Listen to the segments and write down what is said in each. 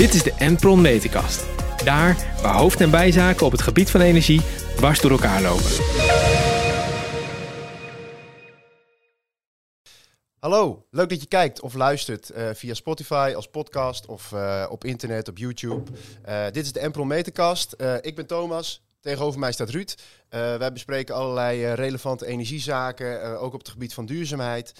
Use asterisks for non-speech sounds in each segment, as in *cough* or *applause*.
Dit is de Enpron Meterkast. Daar waar hoofd- en bijzaken op het gebied van energie dwars door elkaar lopen. Hallo, leuk dat je kijkt of luistert uh, via Spotify als podcast of uh, op internet, op YouTube. Uh, dit is de Enpron Meterkast. ik ben Thomas, tegenover mij staat Ruud. wij bespreken allerlei relevante energiezaken, ook op het gebied van duurzaamheid.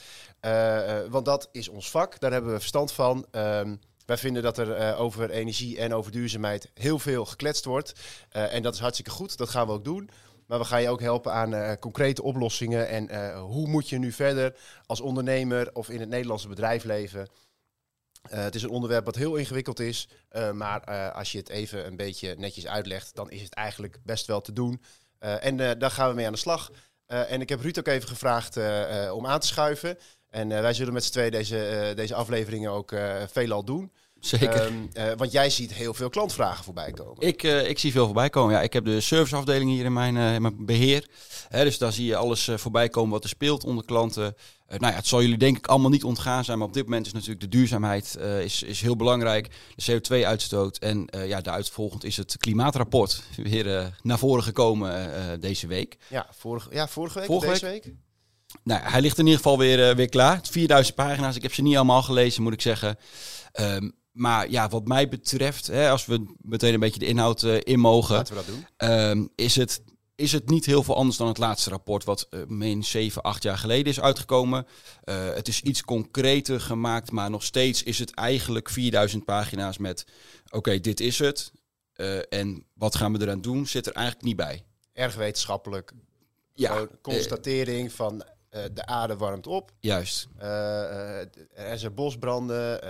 want dat is ons vak, daar hebben we verstand van. Ehm, wij vinden dat er over energie en over duurzaamheid heel veel gekletst wordt. en dat is hartstikke goed, dat gaan we ook doen. Maar we gaan je ook helpen aan uh, concrete oplossingen. En hoe moet je nu verder als ondernemer of in het Nederlandse bedrijfsleven? Het is een onderwerp wat heel ingewikkeld is. maar als je het even een beetje netjes uitlegt, dan is het eigenlijk best wel te doen. en daar gaan we mee aan de slag. en ik heb Ruud ook even gevraagd om aan te schuiven. En wij zullen met z'n twee deze, deze afleveringen ook veelal doen. Zeker. Um, uh, want jij ziet heel veel klantvragen voorbij komen. Ik, uh, ik zie veel voorbij komen. Ja, ik heb de serviceafdeling hier in mijn, uh, in mijn beheer. Hè, dus daar zie je alles voorbij komen wat er speelt onder klanten. nou ja, het zal jullie denk ik allemaal niet ontgaan zijn. Maar op dit moment is natuurlijk de duurzaamheid is, is heel belangrijk. De CO2-uitstoot. En ja, daaruit volgend is het klimaatrapport weer naar voren gekomen deze week. Ja, vorige, ja, vorige week vorige deze week? week? Nou, hij ligt in ieder geval weer, weer klaar. 4000 pagina's. Ik heb ze niet allemaal gelezen, moet ik zeggen. Um, maar ja, wat mij betreft, hè, als we meteen een beetje de inhoud uh, in mogen, Laten we dat doen. Um, is, het, is het niet heel veel anders dan het laatste rapport, wat uh, meen 7, 8 jaar geleden is uitgekomen. Uh, het is iets concreter gemaakt, maar nog steeds is het eigenlijk 4000 pagina's met: oké, okay, dit is het. en wat gaan we eraan doen, zit er eigenlijk niet bij. Erg wetenschappelijk. Ja, constatering van uh, de aarde warmt op. Juist. Uh, er zijn bosbranden,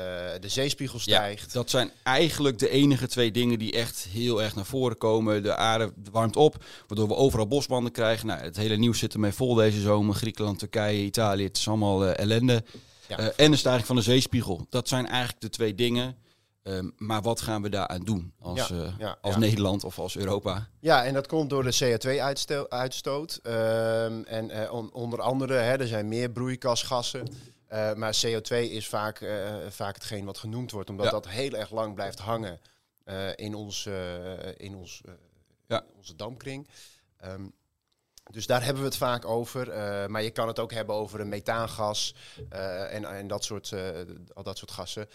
de zeespiegel stijgt. Ja, dat zijn eigenlijk de enige twee dingen die echt heel erg naar voren komen. De aarde warmt op, waardoor we overal bosbranden krijgen. Nou, het hele nieuws zit ermee vol deze zomer. Griekenland, Turkije, Italië, het is allemaal ellende. Ja. en de stijging van de zeespiegel. Dat zijn eigenlijk de twee dingen Um, maar wat gaan we daaraan doen als, ja, uh, ja, als ja. Nederland of als Europa? Ja, en dat komt door de CO2-uitstoot. Um, en uh, on, onder andere, hè, er zijn meer broeikasgassen. Uh, maar CO2 is vaak, vaak hetgeen wat genoemd wordt, omdat dat heel erg lang blijft hangen in, ons, in, ons, in onze dampkring. Um, dus daar hebben we het vaak over. Uh, maar je kan het ook hebben over een methaangas uh, en, en dat soort, uh, al dat soort gassen.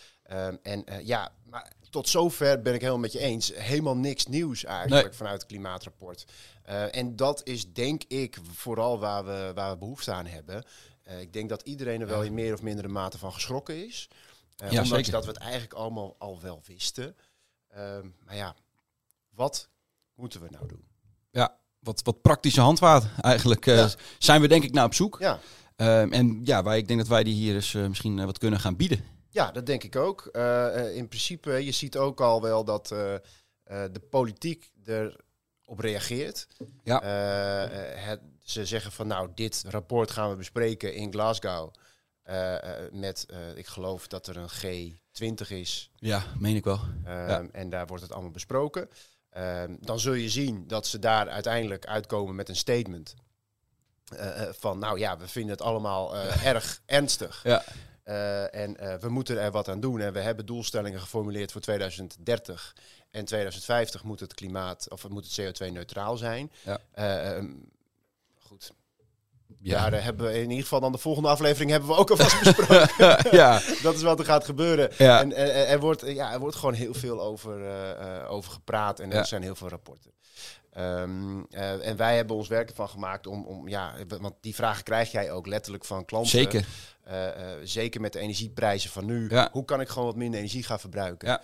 En ja, maar tot zover ben ik helemaal met je eens. Helemaal niks nieuws eigenlijk nee. vanuit het klimaatrapport. en dat is denk ik vooral waar we, waar we behoefte aan hebben. ik denk dat iedereen er wel in meer of mindere mate van geschrokken is. ja, ondanks zeker. dat we het eigenlijk allemaal al wel wisten. Maar ja, wat moeten we nou doen? Ja, wat, wat praktische handvaart eigenlijk uh, zijn we denk ik naar op zoek. Ja. Uh, en ja, wij, ik denk dat wij die hier dus uh, misschien wat kunnen gaan bieden. Ja, dat denk ik ook. in principe, je ziet ook al wel dat de politiek erop reageert. Ja. Het, ze zeggen van nou, dit rapport gaan we bespreken in Glasgow. met, ik geloof dat er een G20 is. Ja, meen ik wel. Ja. En daar wordt het allemaal besproken. Uh, dan zul je zien dat ze daar uiteindelijk uitkomen met een statement. Uh, van, nou ja, we vinden het allemaal uh, *laughs* erg ernstig. Ja. en we moeten er wat aan doen. En we hebben doelstellingen geformuleerd voor 2030. En 2050 moet het klimaat, of moet het CO2-neutraal zijn. Ja. Ehm, goed, ja, daar hebben we in ieder geval dan de volgende aflevering hebben we ook alvast *laughs* besproken. *laughs* ja. dat is wat er gaat gebeuren. Ja. En, en, er, wordt, ja, er wordt gewoon heel veel over, uh, over gepraat en er ja. zijn heel veel rapporten. Um, uh, en wij hebben ons werk ervan gemaakt om, om, ja, want die vragen krijg jij ook letterlijk van klanten. Zeker. Uh, zeker met de energieprijzen van nu. Ja. Hoe kan ik gewoon wat minder energie gaan verbruiken? Ja.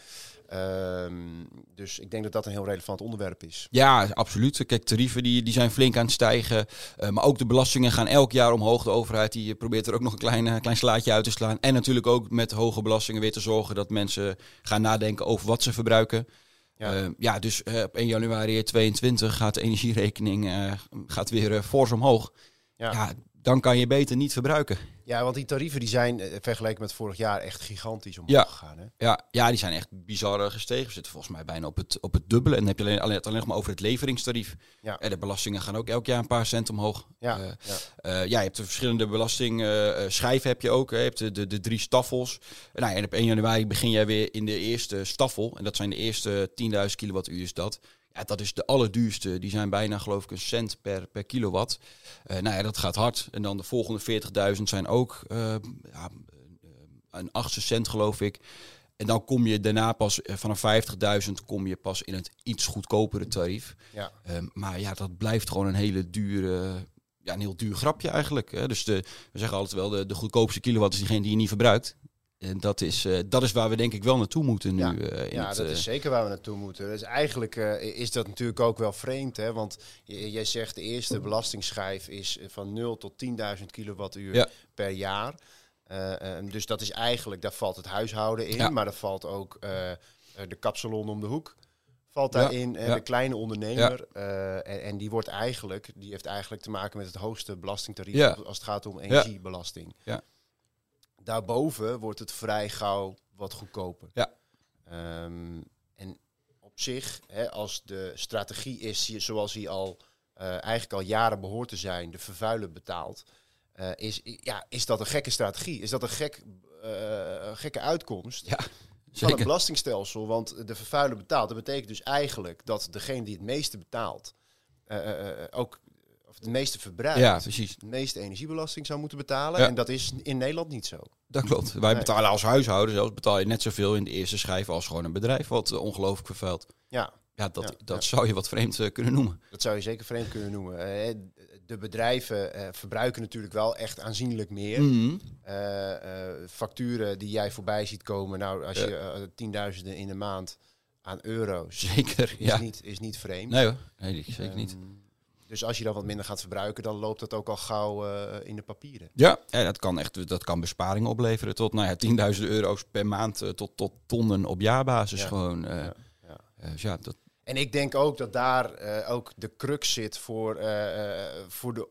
Um, dus ik denk dat dat een heel relevant onderwerp is. Ja, absoluut. Kijk, tarieven die, die zijn flink aan het stijgen. Uh, maar ook de belastingen gaan elk jaar omhoog. De overheid die probeert er ook nog een klein, klein slaatje uit te slaan. En natuurlijk ook met hoge belastingen weer te zorgen dat mensen gaan nadenken over wat ze verbruiken. Ja, uh, ja dus uh, op 1 januari 2022 gaat de *laughs* energierekening gaat weer fors omhoog. Ja. ja. Dan kan je beter niet verbruiken. Ja, want die tarieven die zijn eh, vergeleken met vorig jaar echt gigantisch omhoog Ja. gegaan. Hè? Ja, ja, die zijn echt bizar eh, gestegen. We zitten volgens mij bijna op het, op het dubbele. En dan heb je alleen, alleen, het alleen nog maar over het leveringstarief. Ja. En de belastingen gaan ook elk jaar een paar cent omhoog. Ja, Eh, ja. Eh, ja, je hebt de verschillende belastingschijven heb je ook. Je hebt de, de, de drie staffels. Nou, ja, en op 1 januari begin jij weer in de eerste staffel. En dat zijn de eerste 10.000 kilowattuur is dat. Ja, dat is de allerduurste. Die zijn bijna geloof ik een cent per, per kilowatt. Eh, nou ja, dat gaat hard. En dan de volgende 40.000 zijn ook eh, ja, een achtste cent geloof ik. En dan kom je daarna pas eh, vanaf 50.000 kom je pas in het iets goedkopere tarief. Ja. Ehm, maar ja, dat blijft gewoon een hele dure, ja, een heel duur grapje eigenlijk. Hè. Dus de, we zeggen altijd wel, de, de goedkoopste kilowatt is diegene die je niet verbruikt. En dat is, eh, dat is waar we denk ik wel naartoe moeten nu. Ja. eh, in Ja, het, dat eh, is zeker waar we naartoe moeten. Dus eigenlijk eh, is dat natuurlijk ook wel vreemd. Hè? Want jij zegt de eerste belastingsschijf is eh, van 0 tot 10.000 kilowattuur Ja. per jaar. Eh, eh, dus dat is eigenlijk, daar valt het huishouden in. Ja. Maar daar valt ook eh, eh, de kapsalon om de hoek. Valt daarin, de kleine ondernemer. eh, en, en die wordt eigenlijk, die heeft eigenlijk te maken met het hoogste belastingtarief Ja. als het gaat om energiebelasting. Ja. Daarboven wordt het vrij gauw wat goedkoper. Ja. Ehm, en op zich, hè, als de strategie is zoals die al eh, eigenlijk al jaren behoort te zijn, de vervuiler betaalt, eh, is, ja, is dat een gekke strategie? Is dat een gek, eh, een gekke uitkomst ja, van het zeker. belastingstelsel? Want de vervuiler betaalt. Dat betekent dus eigenlijk dat degene die het meeste betaalt, ook of het meeste verbruikt, Ja, precies. de meeste energiebelasting zou moeten betalen. Ja. En dat is in Nederland niet zo. Dat klopt. Wij betalen als huishouden zelfs betaal je net zoveel in de eerste schijf als gewoon een bedrijf wat eh, ongelooflijk vervuilt. Ja, Ja, dat, Ja, dat ja. zou je wat vreemd eh, kunnen noemen. Dat zou je zeker vreemd kunnen noemen. Eh, De bedrijven eh, verbruiken natuurlijk wel echt aanzienlijk meer. Mhm. Eh, eh, facturen die jij voorbij ziet komen, nou, als Ja. je tienduizenden in de maand aan euro's, Zeker, is, ja. niet, is niet vreemd. Nee hoor, nee, zeker niet. Dus als je dan wat minder gaat verbruiken, dan loopt dat ook al gauw eh, in de papieren. Ja, ja dat, kan echt, dat kan besparingen opleveren tot nou ja, 10.000 euro's per maand eh, tot, tot tonnen op jaarbasis Ja. gewoon. eh, Ja, ja. dus ja, dat, En ik denk ook dat daar ook de crux zit voor, voor de,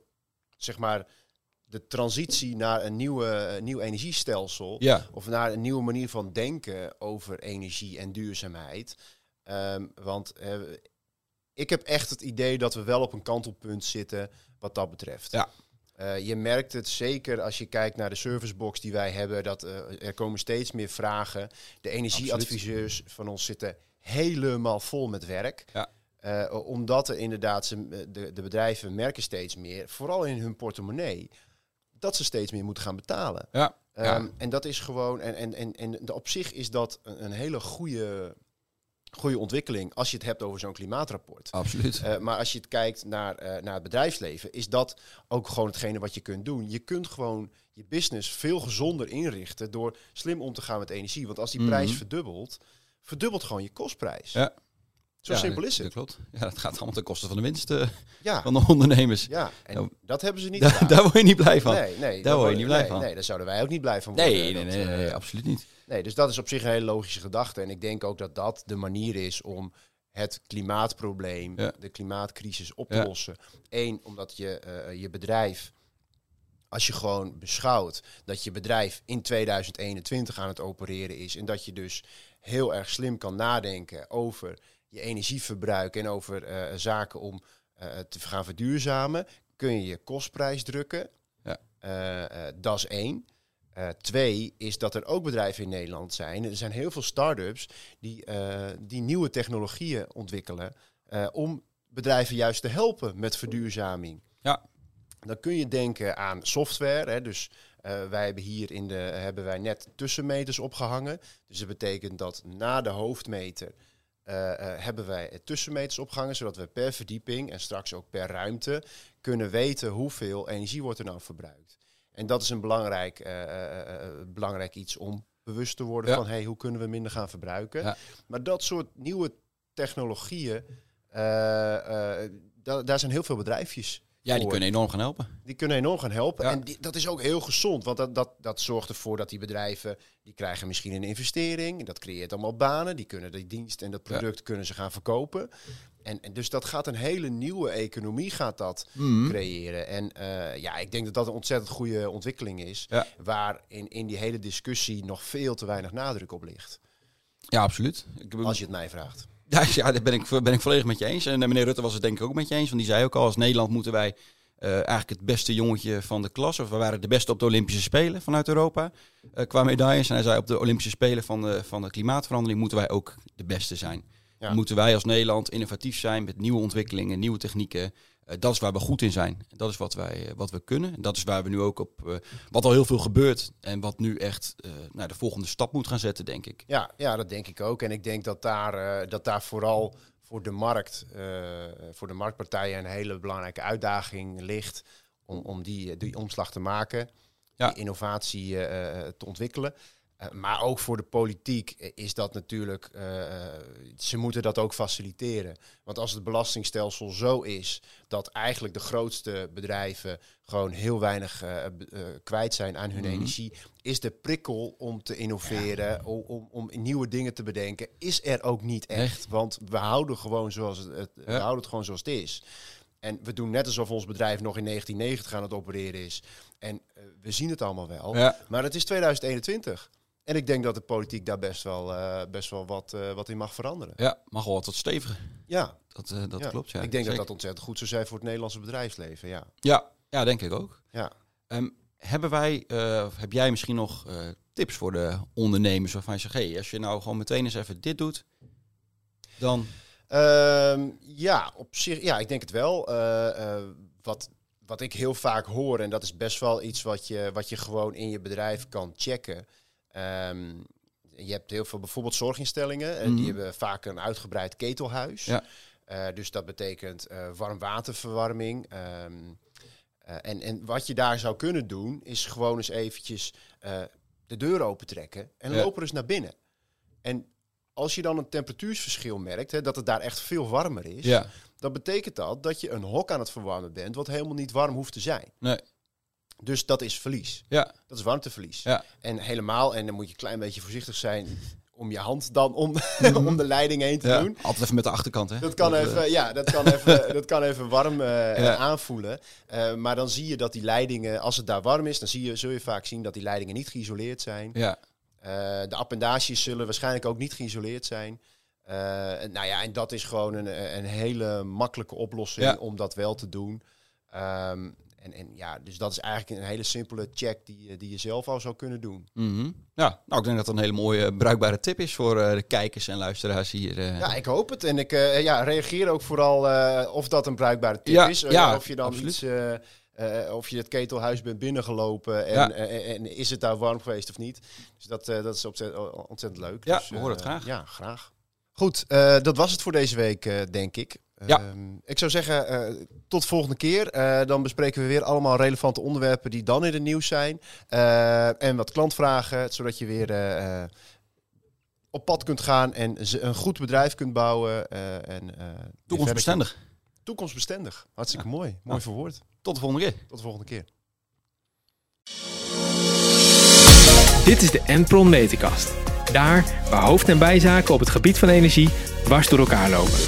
zeg maar, de transitie naar een nieuwe, een nieuw energiestelsel. ja, Of naar een nieuwe manier van denken over energie en duurzaamheid. Ehm, want ik heb echt het idee dat we wel op een kantelpunt zitten wat dat betreft. Ja. Eh, je merkt het zeker als je kijkt naar de servicebox die wij hebben, dat eh, er komen steeds meer vragen. De energieadviseurs van ons zitten helemaal vol met werk. Ja. Eh, omdat er inderdaad, ze, de, de bedrijven merken steeds meer, vooral in hun portemonnee, dat ze steeds meer moeten gaan betalen. ja, ja. Ehm, en dat is gewoon, en, en, en, en op zich is dat een, een hele goede, goede ontwikkeling als je het hebt over zo'n klimaatrapport. absoluut. Eh, maar als je het kijkt naar, eh, naar het bedrijfsleven, is dat ook gewoon hetgene wat je kunt doen. Je kunt gewoon je business veel gezonder inrichten door slim om te gaan met energie. Want als die Mhm. prijs verdubbelt, verdubbelt gewoon je kostprijs. Ja. Zo Ja, simpel dat- is Dat het. klopt. Ja, dat gaat allemaal ten koste van de winst *laughs* Ja, van de ondernemers. ja. en Ja. dat hebben ze niet *laughs* Daar, gedaan. daar word je niet blij van. Nee, nee, Daar word je niet blij nee, van. Nee, daar zouden wij ook niet blij van worden. Nee, nee, Dat, nee, nee, eh, absoluut niet. Nee, dus dat is op zich een hele logische gedachte. En ik denk ook dat dat de manier is om het klimaatprobleem, Ja. de klimaatcrisis op te Ja. lossen. Eén, omdat je eh, je bedrijf, als je gewoon beschouwt dat je bedrijf in 2021 aan het opereren is en dat je dus heel erg slim kan nadenken over je energieverbruik en over eh, zaken om eh, te gaan verduurzamen, kun je je kostprijs drukken. Ja. Eh, dat is één. Twee is dat er ook bedrijven in Nederland zijn. Er zijn heel veel start-ups die, die nieuwe technologieën ontwikkelen om bedrijven juist te helpen met verduurzaming. Ja. Dan kun je denken aan software. Hè, dus wij hebben hier in de hebben wij net tussenmeters opgehangen. Dus dat betekent dat na de hoofdmeter hebben wij tussenmeters opgehangen, zodat we per verdieping en straks ook per ruimte kunnen weten hoeveel energie wordt er nou verbruikt. En dat is een belangrijk, eh, eh, eh, belangrijk iets om bewust te worden Ja. van hey, hoe kunnen we minder gaan verbruiken. Ja. Maar dat soort nieuwe technologieën, eh, eh, da- daar zijn heel veel bedrijfjes Ja, die kunnen enorm gaan helpen. die kunnen enorm gaan helpen. Ja. En die- dat is ook heel gezond, want dat, dat, dat zorgt ervoor dat die bedrijven, die krijgen misschien een investering. Dat creëert allemaal banen. Die kunnen die dienst en dat product kunnen ze gaan verkopen. En, en dus dat gaat een hele nieuwe economie gaat dat Mhm. creëren. En eh, ja, ik denk dat dat een ontzettend goede ontwikkeling is. Ja. Waar in, in die hele discussie nog veel te weinig nadruk op ligt. Ja, absoluut. Ik, Als je het mij vraagt. *laughs* Ja, ja daar ben ik, ben ik volledig met je eens. En eh, meneer Rutte was het denk ik ook met je eens. Want die zei ook al, als Nederland moeten wij eh, eigenlijk het beste jongetje van de klas. Of we waren de beste op de Olympische Spelen vanuit Europa. eh, qua medailles. En hij zei op de Olympische Spelen van de, van de klimaatverandering moeten wij ook de beste zijn. Ja. Moeten wij als Nederland innovatief zijn met nieuwe ontwikkelingen, nieuwe technieken. Eh, dat is waar we goed in zijn. Dat is wat, wij, eh, wat we kunnen. En dat is waar we nu ook op, eh, wat al heel veel gebeurt. En wat nu echt naar de volgende stap moet gaan zetten, denk ik. Ja, ja, dat denk ik ook. En ik denk dat daar, dat daar vooral voor de markt, voor de marktpartijen een hele belangrijke uitdaging ligt om, om die, die omslag te maken, Ja. die innovatie te ontwikkelen. Eh, maar ook voor de politiek is dat natuurlijk, eh, eh, ze moeten dat ook faciliteren. Want als het belastingstelsel zo is dat eigenlijk de grootste bedrijven gewoon heel weinig kwijt zijn aan hun Mhm. energie, is de prikkel om te innoveren, om, om, om nieuwe dingen te bedenken, is er ook niet echt. Want we houden gewoon zoals het, het- we houden het gewoon zoals het is. En we doen net alsof ons bedrijf nog in 1990 aan het opereren is. En we zien het allemaal wel. Ja. Maar het is 2021. En ik denk dat de politiek daar best wel, eh, best wel wat, eh, wat in mag veranderen. Ja, mag wel wat tot steviger. Ja, Dat, eh, dat ja. klopt, ja. ik denk Zeker. dat dat ontzettend goed zou zijn voor het Nederlandse bedrijfsleven. Ja. Ja, ja, denk ik ook. Ja. Ehm, hebben wij, of heb jij misschien nog tips voor de ondernemers waarvan je zegt, hey, als je nou gewoon meteen eens even dit doet, dan... Ehm, ja, op zich, ja, ik denk het wel. Wat, wat ik heel vaak hoor, en dat is best wel iets wat je, wat je gewoon in je bedrijf kan checken. Ehm, je hebt heel veel bijvoorbeeld zorginstellingen, en die Mhm. hebben vaak een uitgebreid ketelhuis. Ja. Eh, dus dat betekent eh warmwaterverwarming. Ehm, eh, en, en wat je daar zou kunnen doen, is gewoon eens eventjes de deur opentrekken en Ja. er eens naar binnen. En als je dan een temperatuursverschil merkt, hè, dat het daar echt veel warmer is, Ja, dan betekent dat dat je een hok aan het verwarmen bent, wat helemaal niet warm hoeft te zijn. nee, Dus dat is verlies. ja, Dat is warmteverlies. ja, En helemaal, en dan moet je een klein beetje voorzichtig zijn om je hand dan om, *laughs* om de leiding heen te ja. doen. Altijd even met de achterkant, hè? Dat kan eh, even, ja, dat kan even, *laughs* dat kan even warm eh, Ja. aanvoelen. Eh, maar dan zie je dat die leidingen, als het daar warm is, dan zie je, zul je vaak zien dat die leidingen niet geïsoleerd zijn. Ja, Eh, de appendages zullen waarschijnlijk ook niet geïsoleerd zijn. Eh, nou ja, en dat is gewoon een, een hele makkelijke oplossing Ja. om dat wel te doen. Ehm, en, en ja, dus dat is eigenlijk een hele simpele check die, je- die je zelf al zou kunnen doen. mhm. ja, nou, ik denk dat dat een hele mooie, bruikbare tip is voor eh, de kijkers en luisteraars hier. eh. Ja, ik hoop het. En ik eh, ja, reageer ook vooral eh, of dat een bruikbare tip Ja, is. Eh, ja, of je dan absoluut. iets, eh, eh, of je het ketelhuis bent binnengelopen en, Ja. eh, en is het daar warm geweest of niet. Dus dat, eh, dat is ontzettend, ontzettend leuk. Ja, dus, we horen het eh, graag. Ja, graag. Goed, eh, dat was het voor deze week, eh, denk ik. Ja. Ehm, ik zou zeggen, eh, tot volgende keer. Eh, dan bespreken we weer allemaal relevante onderwerpen die dan in het nieuws zijn. Eh, en wat klantvragen, zodat je weer eh, eh, op pad kunt gaan en een goed bedrijf kunt bouwen. eh, en, eh, Toekomstbestendig. Toekomstbestendig. Hartstikke mooi. Mooi verwoord. Tot de volgende keer. Tot de volgende keer. Dit is de Enpron Meterkast. Daar waar hoofd- en bijzaken op het gebied van energie dwars door elkaar lopen.